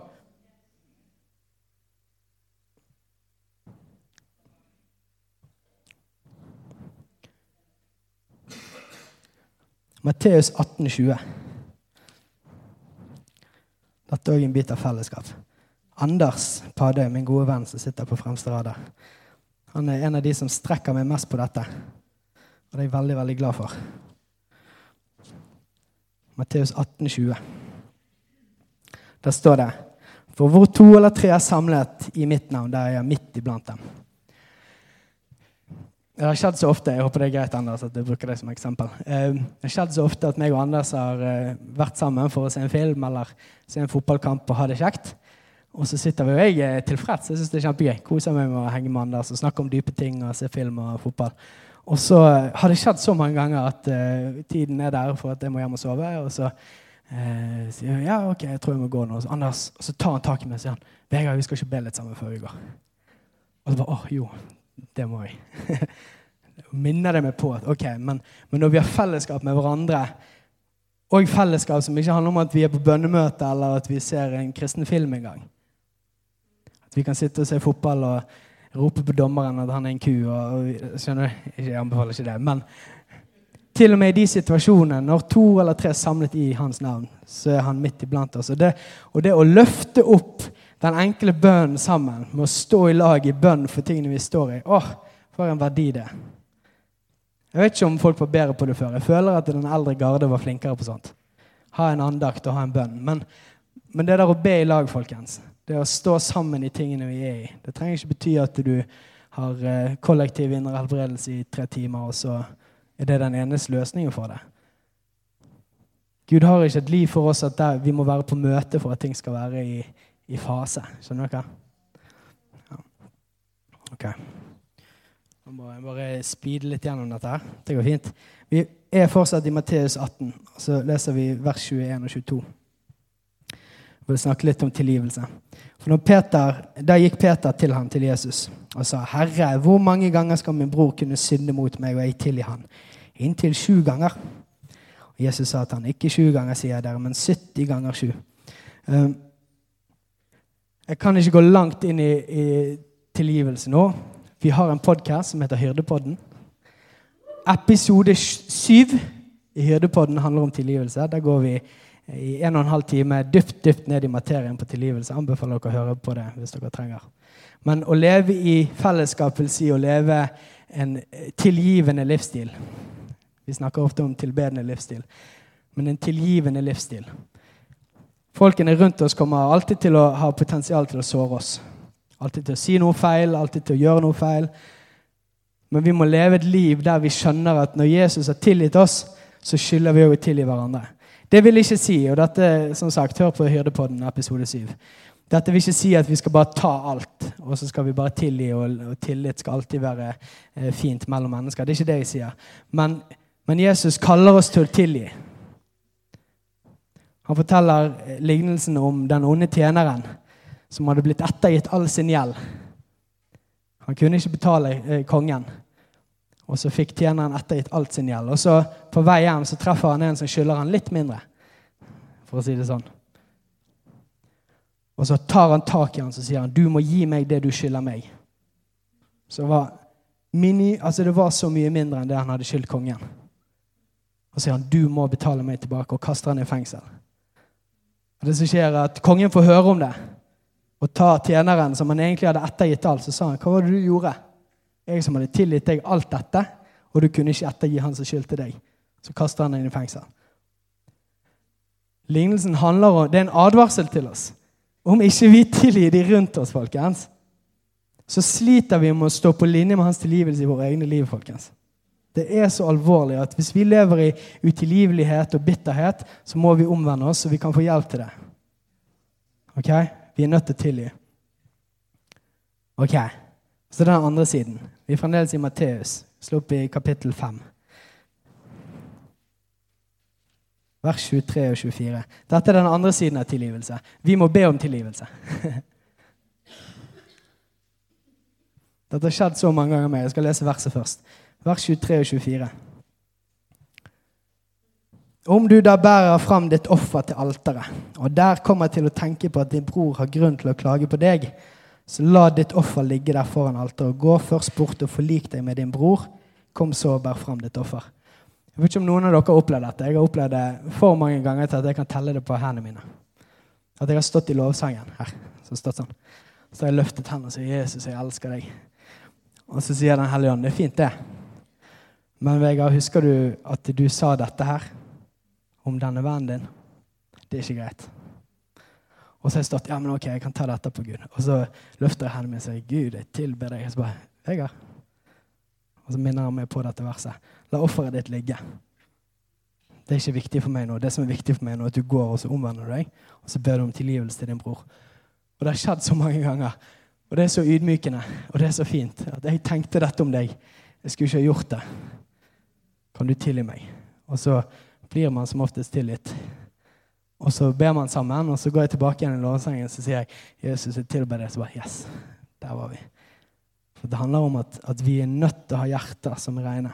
[SPEAKER 2] Matteus 18, 20. Dette er òg en bit av fellesskap. Anders Padøy, min gode venn som sitter på fremste rad han er en av de som strekker meg mest på dette. Og det er jeg veldig, veldig glad for. Matteus 18, 20. Der står det For hvor to eller tre er samlet i mitt navn, der er jeg midt iblant dem. Det har skjedd så ofte jeg håper det er greit Anders, at jeg bruker det som eksempel. Eh, det har skjedd så ofte at meg og Anders har eh, vært sammen for å se en film eller se en fotballkamp og ha det kjekt. Og så sitter vi, og jeg er tilfreds. Jeg synes det er kjempegøy. Koser meg med å henge med Anders og snakke om dype ting og se film og fotball. Og så har det skjedd så mange ganger at uh, tiden er der for at jeg må hjem og sove. Og så uh, sier jeg ja, ok, jeg tror jeg må gå nå. Så, Anders, og så tar han tak i meg og sier han, Vegard, vi skal ikke be litt sammen før vi går. Og så bare åh, jo, det må vi. Minner det meg på at ok, men, men når vi har fellesskap med hverandre, og fellesskap som ikke handler om at vi er på bønnemøte eller at vi ser en kristen film en gang. At vi kan sitte og se fotball og rope på dommeren at han er en ku. Og, og, skjønner du? Jeg anbefaler ikke det. Men til og med i de situasjonene, når to eller tre er samlet i hans navn, så er han midt iblant oss. Og det, og det å løfte opp den enkle bønnen sammen, med å stå i lag i bønn for tingene vi står i, åh, for en verdi det. Jeg vet ikke om folk var bedre på det før. Jeg føler at den eldre garde var flinkere på sånt. Ha en andakt og ha en bønn. Men, men det der å be i lag, folkens, det å stå sammen i tingene vi er i, det trenger ikke bety at du har eh, kollektiv indre helbredelse i tre timer, og så er det den eneste løsningen for det. Gud har ikke et liv for oss at vi må være på møte for at ting skal være i, i fase. Skjønner dere? Ja. Ok. Nå må jeg bare speede litt gjennom dette. her. Det går fint. Vi er fortsatt i Matteus 18, og så leser vi vers 21 og 22. Jeg vil snakke litt om tilgivelse. For Peter, Da gikk Peter til han, til Jesus, og sa, 'Herre, hvor mange ganger skal min bror kunne synde mot meg, og jeg tilgi han?' Inntil sju ganger. Og Jesus sa til han, 'Ikke sju ganger, sier jeg dere, men 70 ganger sju.' Um, jeg kan ikke gå langt inn i, i tilgivelse nå, vi har en podkast som heter Hyrdepodden. Episode syv i Hyrdepodden handler om tilgivelse. Der går vi i en og en halv time dypt dypt ned i materien på tilgivelse. Jeg anbefaler dere å høre på det hvis dere trenger. Men å leve i fellesskap vil si å leve en tilgivende livsstil. Vi snakker ofte om tilbedende livsstil, men en tilgivende livsstil. Folkene rundt oss kommer alltid til å ha potensial til å såre oss. Alltid til å si noe feil, alltid til å gjøre noe feil. Men vi må leve et liv der vi skjønner at når Jesus har tilgitt oss, så skylder vi òg å tilgi hverandre. Det vil ikke si, og dette, som sagt, hør på Hyrdepodden episode 7. Dette vil ikke si at vi skal bare ta alt, og så skal vi bare tilgi, og, tillit skal alltid være eh, fint mellom mennesker. Det er ikke det jeg sier. Men, men Jesus kaller oss til å tilgi. Han forteller lignelsen om den onde tjeneren som hadde blitt ettergitt all sin gjeld. Han kunne ikke betale eh, kongen. Og så fikk tjeneren ettergitt alt sin gjeld. Og så på vei hjem så treffer han en som skylder han litt mindre. For å si det sånn. Og så tar han tak i han og sier han, du må gi meg det du skylder meg. Så var mini, altså Det var så mye mindre enn det han hadde skyldt kongen. Og så sier han du må betale meg tilbake, og kaster han i fengsel. Det som skjer er at Kongen får høre om det og ta tjeneren som han egentlig hadde ettergitt alt, så sa han, 'Hva var det du gjorde?' 'Jeg som hadde tilgitt deg alt dette, og du kunne ikke ettergi han som skyldte deg.' Så kaster han inn i fengsel. Lignelsen handler om, det er en advarsel til oss. Om ikke vi tilgir de rundt oss, folkens, så sliter vi med å stå på linje med hans tilgivelse i våre egne liv. folkens. Det er så alvorlig at hvis vi lever i utilgivelighet og bitterhet, så må vi omvende oss, så vi kan få hjelp til det. Ok? Vi er nødt til å tilgi. Ok, så den andre siden. Vi er fremdeles i Matteus. Slå opp i kapittel 5. Vers 23 og 24. Dette er den andre siden av tilgivelse. Vi må be om tilgivelse. Dette har skjedd så mange ganger med. Jeg skal lese verset først. Vers 23 og 24. Om du da bærer fram ditt offer til alteret, og der kommer til å tenke på at din bror har grunn til å klage på deg, så la ditt offer ligge der foran alteret. Gå først bort og forlik deg med din bror. Kom så og bær fram ditt offer. Jeg vet ikke om noen av dere har opplevd dette. Jeg har opplevd det for mange ganger til at jeg kan telle det på hendene mine. At jeg har stått i lovsangen her. Så, stått sånn. så har jeg løftet hendene og sagt 'Jesus, jeg elsker deg'. Og så sier Den hellige ånd 'Det er fint, det'. Men Vegard, husker du at du sa dette her? om denne vennen din. Det er ikke greit. Og så har jeg stått ja, men ok, jeg kan ta dette på Gud. Og så løfter jeg hendene mine og sier, Gud, jeg tilber deg. Og så bare, Vegard. Og så minner han meg på dette verset. La offeret ditt ligge. Det er ikke viktig for meg nå. Det som er viktig for meg nå, er at du går og så omvender deg, og så ber du om tilgivelse til din bror. Og det har skjedd så mange ganger. Og det er så ydmykende, og det er så fint. At jeg tenkte dette om deg Jeg skulle ikke ha gjort det. Kan du tilgi meg? Og så blir man som oftest tilgitt. Og så ber man sammen, og så går jeg tilbake igjen i lovsangen så sier jeg, 'Jesus, jeg tilber deg.' Så bare Yes, der var vi. For Det handler om at, at vi er nødt til å ha hjerter som er rene.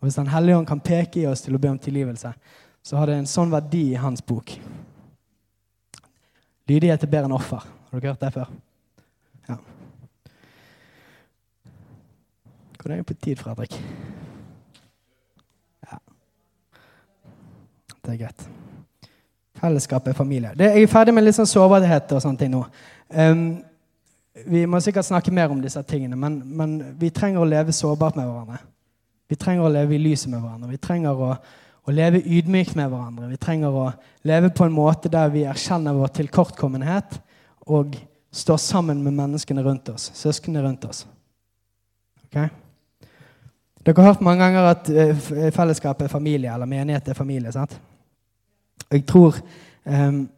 [SPEAKER 2] Og Hvis Den hellige ånd kan peke i oss til å be om tilgivelse, så har det en sånn verdi i hans bok. Lydighet er bedre enn offer. Har dere hørt det før? Ja. Hvordan er det på tid, Fredrik? Det er greit. Fellesskap er familie. Det, jeg er ferdig med litt sånn sårbarhet og sånne ting nå. Um, vi må sikkert snakke mer om disse tingene, men, men, vi trenger å leve sårbart med hverandre. Vi trenger å leve i lyset med hverandre. Vi trenger å, å leve ydmykt med hverandre. Vi trenger å leve på en måte der vi erkjenner vår tilkortkommenhet og står sammen med menneskene rundt oss, søsknene rundt oss. Okay? Dere har hørt mange ganger at uh, fellesskap er familie, eller menighet er familie. sant? Jeg tror um,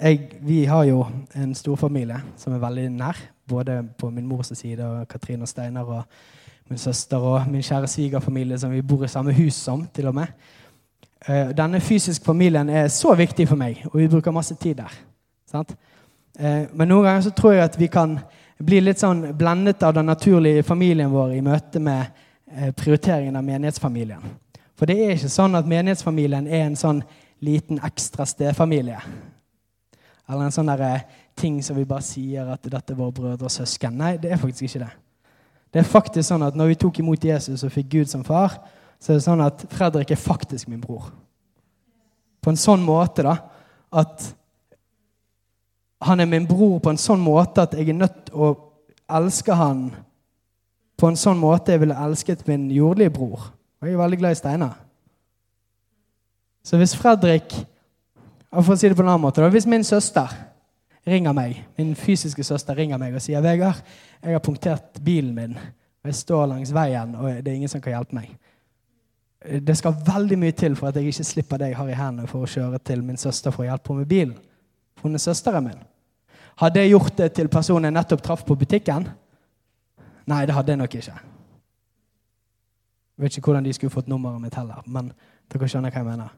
[SPEAKER 2] jeg, Vi har jo en storfamilie som er veldig nær. Både på min mors side og Katrine og Steinar og min søster og min kjære svigerfamilie som vi bor i samme hus som. til og med. Uh, denne fysiske familien er så viktig for meg, og vi bruker masse tid der. Sant? Uh, men noen ganger så tror jeg at vi kan bli litt sånn blendet av den naturlige familien vår i møte med uh, prioriteringen av menighetsfamilien. For det er ikke sånn at menighetsfamilien er en sånn liten ekstra stefamilie. Eller en sånn der, ting som vi bare sier at dette er våre brødre og søsken. Nei, det er faktisk ikke det. Det er faktisk sånn at når vi tok imot Jesus og fikk Gud som far, så er det sånn at Fredrik er faktisk min bror. På en sånn måte da, at han er min bror på en sånn måte at jeg er nødt til å elske han på en sånn måte jeg ville elsket min jordlige bror. Og jeg er veldig glad i Steinar. Så hvis Fredrik For å si det på en annen måte, Hvis min søster ringer meg, min fysiske søster ringer meg og sier 'Vegard, jeg har punktert bilen min, og jeg står langs veien, og det er ingen som kan hjelpe meg' Det skal veldig mye til for at jeg ikke slipper det jeg har i hendene for å kjøre til min søster for å hjelpe henne med bilen. For hun er søsteren min. Hadde jeg gjort det til personen jeg nettopp traff på butikken? Nei, det hadde jeg nok ikke. Jeg vet ikke hvordan de skulle fått nummeret mitt heller, men dere skjønner hva jeg mener.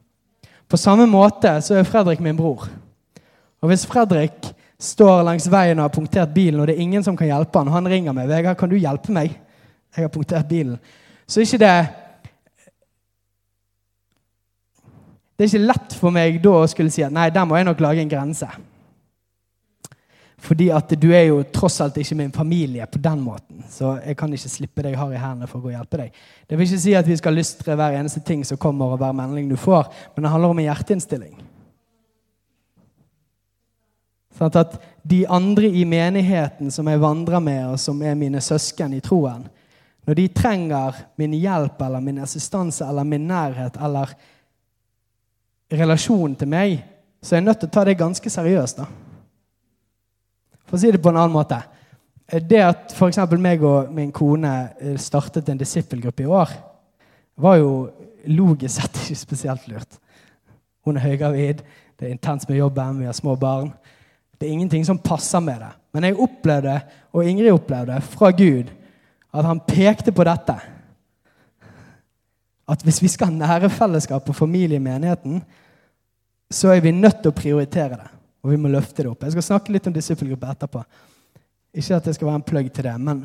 [SPEAKER 2] På samme måte så er Fredrik min bror. Og hvis Fredrik står langs veien og har punktert bilen, og det er ingen som kan hjelpe han, han ringer meg 'Vegard, kan du hjelpe meg?' Jeg har punktert bilen. Så ikke det Det er ikke lett for meg da å skulle si at nei, der må jeg nok lage en grense. Fordi at du er jo tross alt ikke min familie på den måten. Så jeg kan ikke slippe deg hard i hendene for å gå og hjelpe deg. Det vil ikke si at vi skal lystre hver eneste ting som kommer, og hver melding du får, men det handler om en hjerteinnstilling. Sånn at de andre i menigheten som jeg vandrer med, og som er mine søsken i troen, når de trenger min hjelp eller min assistanse eller min nærhet eller relasjon til meg, så er jeg nødt til å ta det ganske seriøst. da. For å si det på en annen måte. Det at f.eks. meg og min kone eh, startet en disippelgruppe i år, var jo logisk sett ikke spesielt lurt. Hun er høygravid, det er intenst med jobben, vi har små barn. Det er ingenting som passer med det. Men jeg opplevde, og Ingrid opplevde, fra Gud at han pekte på dette. At hvis vi skal ha nære fellesskap og familie i menigheten, så er vi nødt til å prioritere det. Og vi må løfte det opp. Jeg skal snakke litt om disippelgruppe etterpå. Ikke at det skal være en plugg til det, men,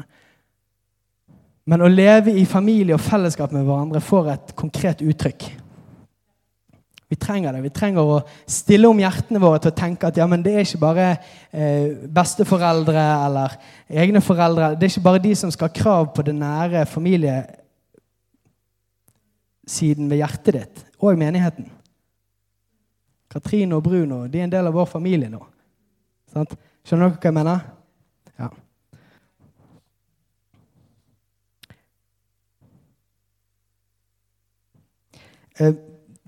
[SPEAKER 2] men å leve i familie og fellesskap med hverandre får et konkret uttrykk. Vi trenger det. Vi trenger å stille om hjertene våre til å tenke at ja, men det er ikke bare eh, besteforeldre eller egne foreldre. Det er ikke bare de som skal ha krav på det nære familiesiden ved hjertet ditt, og menigheten. Katrine og Bruno de er en del av vår familie nå. Sant? Skjønner dere hva jeg mener? Ja. Eh,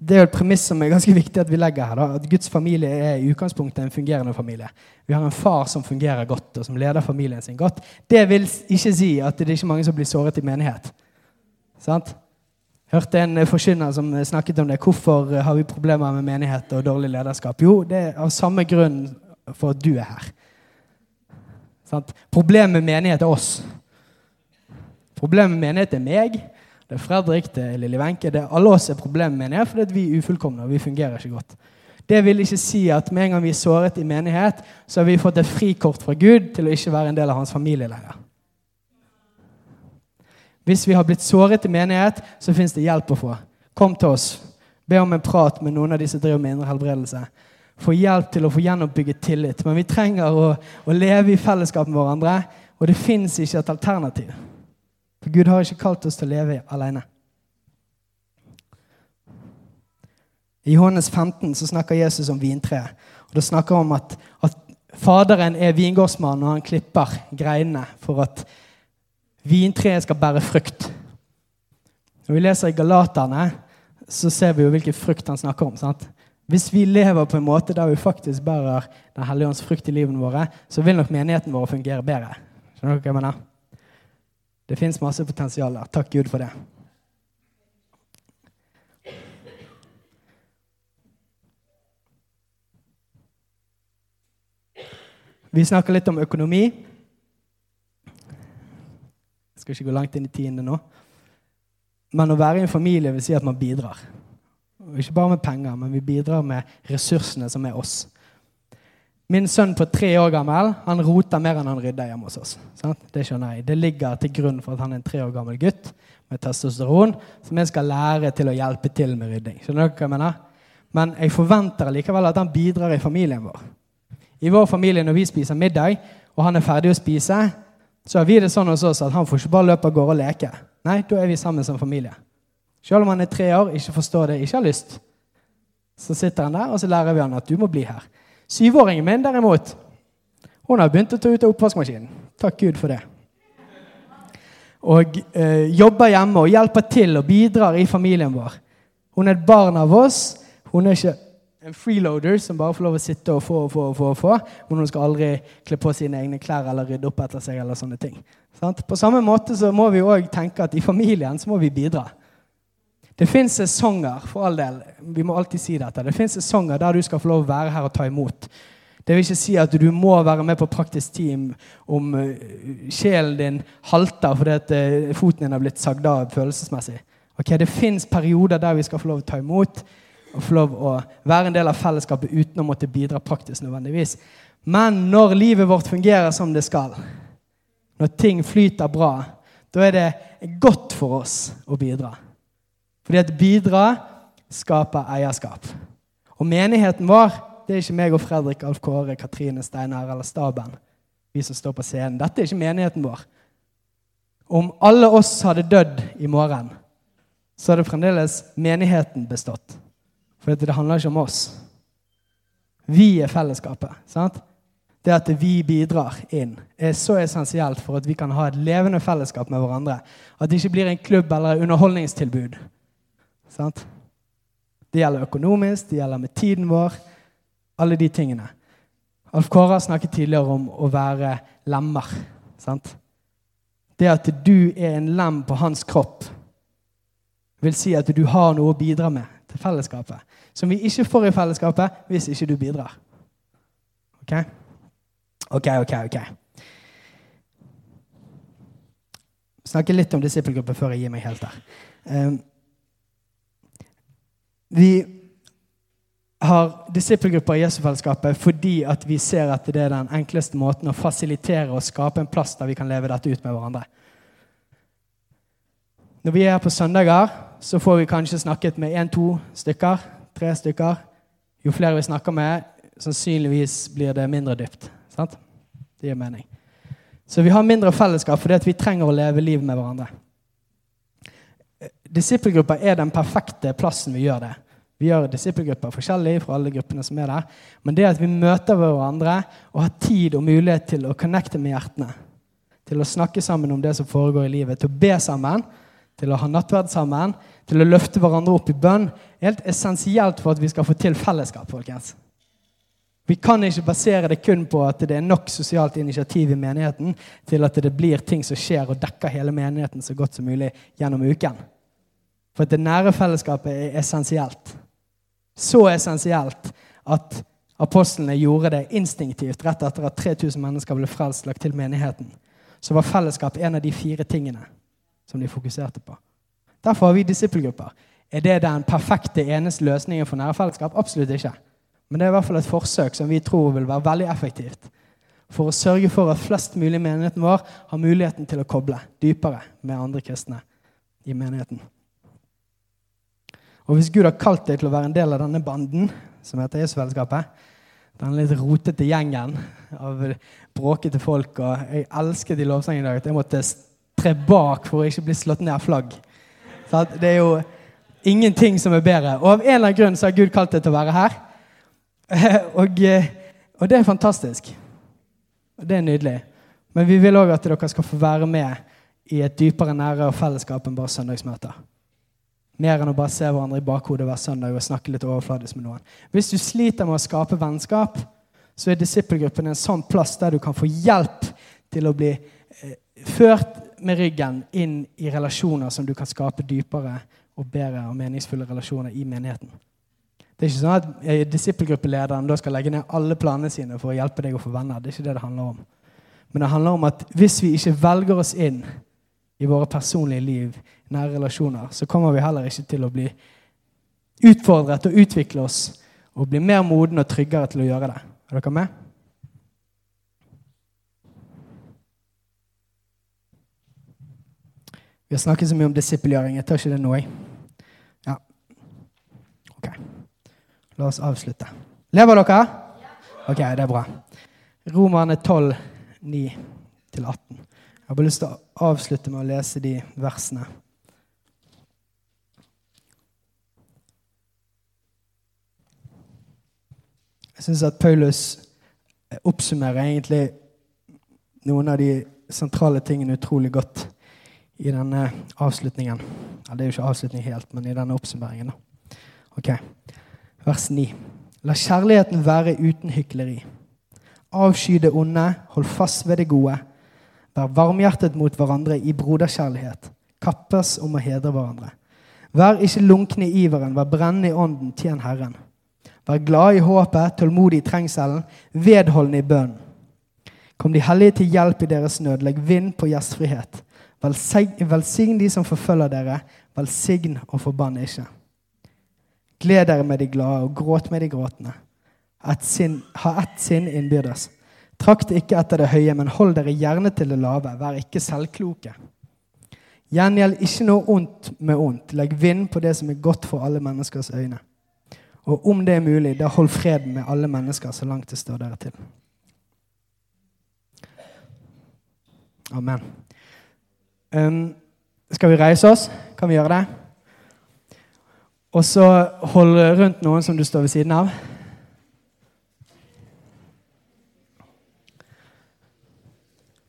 [SPEAKER 2] det er jo et premiss som er ganske viktig at vi legger her. Da, at Guds familie er i utgangspunktet en fungerende familie. Vi har en far som fungerer godt, og som leder familien sin godt. Det vil ikke si at det er ikke mange som blir såret i menighet. Sant? Hørte en forkynner som snakket om det. Hvorfor har vi problemer med menighet og dårlig lederskap? Jo, det er av samme grunn for at du er her. Sant? Problemet med menighet er oss. Problemet med menighet er meg, Det er Fredrik, det er Lilly Wenche. Alle oss er problemet, med menighet fordi vi er ufullkomne og vi fungerer ikke godt. Det vil ikke si at med en gang vi er såret i menighet, så har vi fått et frikort fra Gud til å ikke være en del av hans familie lenger. Hvis vi har blitt såret i menighet, så fins det hjelp å få. Kom til oss. Be om en prat med noen av de som driver med indre helbredelse. Få hjelp til å få gjenoppbygget tillit. Men vi trenger å, å leve i fellesskap med hverandre, og det fins ikke et alternativ. For Gud har ikke kalt oss til å leve alene. I Johannes 15 så snakker Jesus om vintreet. Og det snakker om at, at Faderen er vingårdsmann, og han klipper greinene for at vintreet skal bære frukt. Når vi leser i Galaterne, så ser vi jo hvilken frukt han snakker om. sant? Hvis vi lever på en måte der vi faktisk bærer Den hellige ånds frukt i livene våre, så vil nok menigheten vår fungere bedre. Skjønner dere hva jeg mener? Det fins masse potensial der. Takk Gud for det. Vi snakker litt om økonomi. Skal ikke gå langt inn i tiende nå. Men å være i en familie vil si at man bidrar. Og ikke bare med penger, men vi bidrar med ressursene som er oss. Min sønn på tre år gammel han roter mer enn han rydder hjemme hos oss. Sant? Det skjønner jeg. Det ligger til grunn for at han er en tre år gammel gutt med testosteron som jeg skal lære til å hjelpe til med rydding. Skjønner dere hva jeg mener? Men jeg forventer likevel at han bidrar i familien vår. I vår familie når vi spiser middag, og han er ferdig å spise, så har vi det sånn hos oss at han får ikke bare løpe av gårde og leke. Nei, da er vi sammen som familie. Selv om han er tre år, ikke forstår det, ikke har lyst, så sitter han der, og så lærer vi han at du må bli her. Syvåringen min, derimot, hun har begynt å ta ut av oppvaskmaskinen. Takk Gud for det. Og eh, jobber hjemme og hjelper til og bidrar i familien vår. Hun er et barn av oss. Hun er ikke en freeloader som bare får lov å sitte og få og få. og få, og få, Men hun skal aldri kle på sine egne klær eller rydde opp etter seg. eller sånne ting. Sant? På samme måte så må vi òg tenke at i familien så må vi bidra. Det fins sesonger, for all del. Vi må alltid si dette. Det sesonger der du skal få lov å være her og ta imot. Det vil ikke si at du må være med på praktisk team om uh, sjelen din halter fordi uh, foten din har blitt sagd av følelsesmessig. Ok, Det fins perioder der vi skal få lov å ta imot og få lov å være en del av fellesskapet uten å måtte bidra praktisk nødvendigvis. Men når livet vårt fungerer som det skal, når ting flyter bra, da er det godt for oss å bidra. Fordi at bidra skaper eierskap. Og menigheten vår det er ikke meg og Fredrik, Alf Kåre, Katrine, Steinar eller staben. Vi som står på scenen. Dette er ikke menigheten vår. Om alle oss hadde dødd i morgen, så hadde fremdeles menigheten bestått. For det handler ikke om oss. Vi er fellesskapet. sant? Det at vi bidrar inn, er så essensielt for at vi kan ha et levende fellesskap med hverandre. At det ikke blir en klubb eller underholdningstilbud. Sant? Det gjelder økonomisk, det gjelder med tiden vår. Alle de tingene. Alf Kåre har snakket tidligere om å være lemmer. Sant? Det at du er en lem på hans kropp, vil si at du har noe å bidra med til fellesskapet. Som vi ikke får i fellesskapet hvis ikke du bidrar. Ok? Ok, ok, ok. Snakke litt om disippelgruppe før jeg gir meg helt der. Um, vi har disippelgrupper i Jesufellesskapet fordi at vi ser at det er den enkleste måten å fasilitere og skape en plass der vi kan leve dette ut med hverandre. Når vi er her på søndager, så får vi kanskje snakket med én-to stykker, tre stykker. Jo flere vi snakker med, sannsynligvis blir det mindre dypt. Sant? Det gir mening. Så vi har mindre fellesskap fordi vi trenger å leve livet med hverandre. Disippelgrupper er den perfekte plassen vi gjør det. Vi gjør disippelgrupper forskjellig fra alle gruppene som er der. Men det at vi møter hverandre og har tid og mulighet til å connecte med hjertene, til å snakke sammen om det som foregår i livet, til å be sammen, til å ha nattverd sammen, til å løfte hverandre opp i bønn, er helt essensielt for at vi skal få til fellesskap. folkens. Vi kan ikke basere det kun på at det er nok sosialt initiativ i menigheten til at det blir ting som skjer og dekker hele menigheten så godt som mulig gjennom uken. For at det nære fellesskapet er essensielt. Så essensielt at apostlene gjorde det instinktivt rett etter at 3000 mennesker ble frelst lagt til menigheten. Så var fellesskap en av de fire tingene som de fokuserte på. Derfor har vi disippelgrupper. Er det den perfekte eneste løsningen for nære fellesskap? Absolutt ikke. Men det er i hvert fall et forsøk som vi tror vil være veldig effektivt. For å sørge for at flest mulig i menigheten vår har muligheten til å koble dypere med andre kristne i menigheten. Og hvis Gud har kalt deg til å være en del av denne banden, som heter Jesusfellesskapet, den litt rotete gjengen av bråkete folk og Jeg elsket i lovsangen i dag at jeg måtte tre bak for å ikke bli slått ned av flagg. Så det er jo ingenting som er bedre. Og av en eller annen grunn så har Gud kalt deg til å være her. Og, og det er fantastisk. Og det er nydelig. Men vi vil òg at dere skal få være med i et dypere nære og fellesskap enn bare søndagsmøter. Mer enn å bare se hverandre i bakhodet hver søndag og snakke litt overfladisk med noen. Hvis du sliter med å skape vennskap, så er disippelgruppen en sånn plass der du kan få hjelp til å bli eh, ført med ryggen inn i relasjoner som du kan skape dypere og bedre og meningsfulle relasjoner i menigheten. Det er ikke sånn at disippelgruppelederen da skal legge ned alle planene sine for å hjelpe deg å få venner. Det er ikke det det handler om. Men det handler om at hvis vi ikke velger oss inn i våre personlige liv, nære relasjoner, så kommer vi heller ikke til å bli utfordret og utvikle oss og bli mer modne og tryggere til å gjøre det. Er dere med? Vi har snakket så mye om disippelgjøring. Jeg tar ikke det nå, jeg. Ja. Ok. La oss avslutte. Lever dere? Ok, det er bra. Romerne 12, 9-18. Jeg har bare lyst til å avslutte med å lese de versene. Jeg syns at Paulus oppsummerer egentlig noen av de sentrale tingene utrolig godt i denne avslutningen. Ja, det er jo ikke avslutning helt, men i denne oppsummeringen. Ok, Vers 9. La kjærligheten være uten hykleri. Avsky det onde, hold fast ved det gode. Vær varmhjertet mot hverandre i broderkjærlighet. Kappes om å hedre hverandre. Vær ikke lunkne i iveren, vær brennende i ånden, tjen Herren. Vær glad i håpet, tålmodig i trengselen, vedholdende i bønnen. Kom de hellige til hjelp i deres nød, legg vind på gjestfrihet. Velsign de som forfølger dere, velsign og forbann ikke. Gled dere med de glade og gråt med de gråtende. Et sin, ha ett sinn innbyrdes. Trakt ikke etter det høye, men hold dere gjerne til det lave. Vær ikke selvkloke. Gjengjeld ikke noe ondt med ondt. Legg vind på det som er godt for alle menneskers øyne. Og om det er mulig, da hold fred med alle mennesker så langt det står dere til. Amen. Um, skal vi reise oss? Kan vi gjøre det? Og så hold rundt noen som du står ved siden av.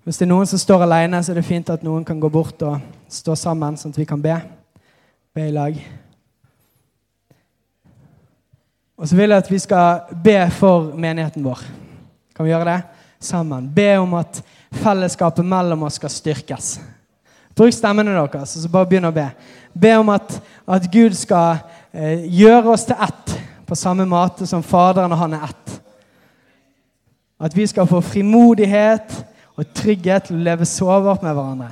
[SPEAKER 2] Hvis det er noen som står alene, så er det fint at noen kan gå bort og stå sammen, sånn at vi kan be. Be i lag. Og så vil jeg at vi skal be for menigheten vår. Kan vi gjøre det? Sammen. Be om at fellesskapet mellom oss skal styrkes. Bruk stemmene deres, og så bare begynn å be. Be om at, at Gud skal eh, gjøre oss til ett, på samme måte som Faderen og Han er ett. At vi skal få frimodighet og trygghet til å leve sårbart med hverandre.